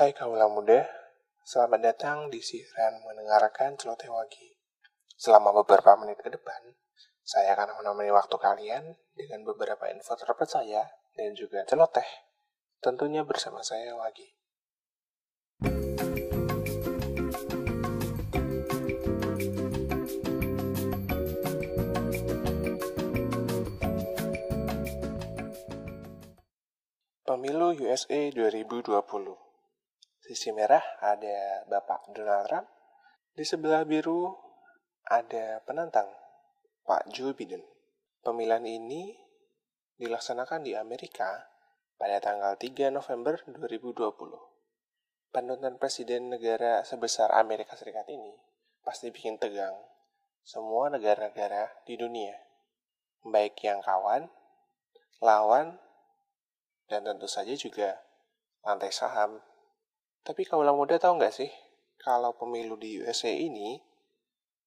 Hai kaula muda, selamat datang di siaran mendengarkan celoteh wagi. Selama beberapa menit ke depan, saya akan menemani waktu kalian dengan beberapa info terpercaya dan juga celoteh. Tentunya bersama saya Wagi. Pemilu USA 2020 Sisi merah ada Bapak Donald Trump, di sebelah biru ada penantang Pak Joe Biden. Pemilihan ini dilaksanakan di Amerika pada tanggal 3 November 2020. Penonton presiden negara sebesar Amerika Serikat ini pasti bikin tegang semua negara-negara di dunia. Baik yang kawan, lawan, dan tentu saja juga lantai saham. Tapi kalau muda tahu nggak sih, kalau pemilu di USA ini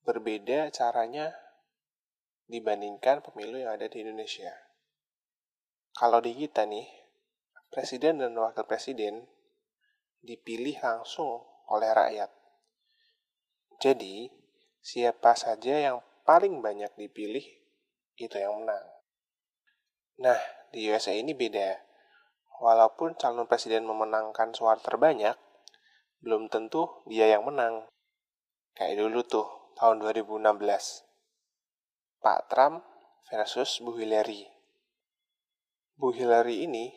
berbeda caranya dibandingkan pemilu yang ada di Indonesia. Kalau di kita nih, presiden dan wakil presiden dipilih langsung oleh rakyat. Jadi, siapa saja yang paling banyak dipilih, itu yang menang. Nah, di USA ini beda walaupun calon presiden memenangkan suara terbanyak, belum tentu dia yang menang. Kayak dulu tuh, tahun 2016. Pak Trump versus Bu Hillary. Bu Hillary ini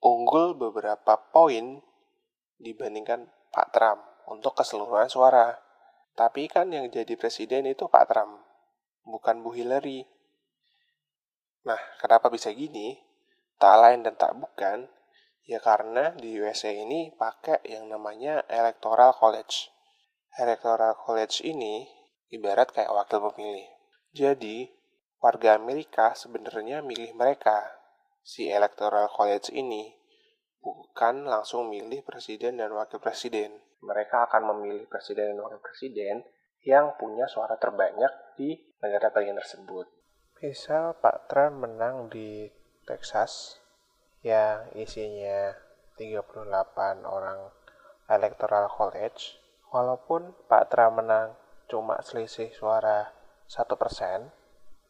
unggul beberapa poin dibandingkan Pak Trump untuk keseluruhan suara. Tapi kan yang jadi presiden itu Pak Trump, bukan Bu Hillary. Nah, kenapa bisa gini? Tak lain dan tak bukan, ya karena di USA ini pakai yang namanya Electoral College. Electoral College ini ibarat kayak wakil pemilih. Jadi, warga Amerika sebenarnya milih mereka, si Electoral College ini, bukan langsung milih presiden dan wakil presiden. Mereka akan memilih presiden dan wakil presiden yang punya suara terbanyak di negara bagian tersebut. Misal Pak Trump menang di Texas yang isinya 38 orang electoral college walaupun Pak Trump menang cuma selisih suara 1%,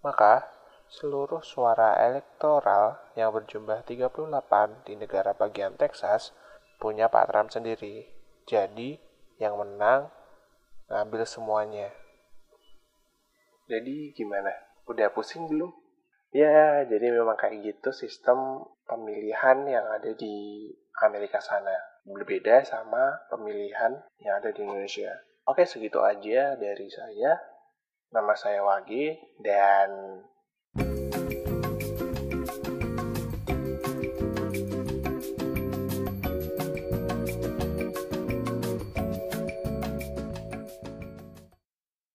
maka seluruh suara elektoral yang berjumlah 38 di negara bagian Texas punya Pak Trump sendiri. Jadi, yang menang ngambil semuanya. Jadi gimana? Udah pusing belum? Ya, jadi memang kayak gitu sistem pemilihan yang ada di Amerika sana. Berbeda sama pemilihan yang ada di Indonesia. Oke, segitu aja dari saya. Nama saya Wagi dan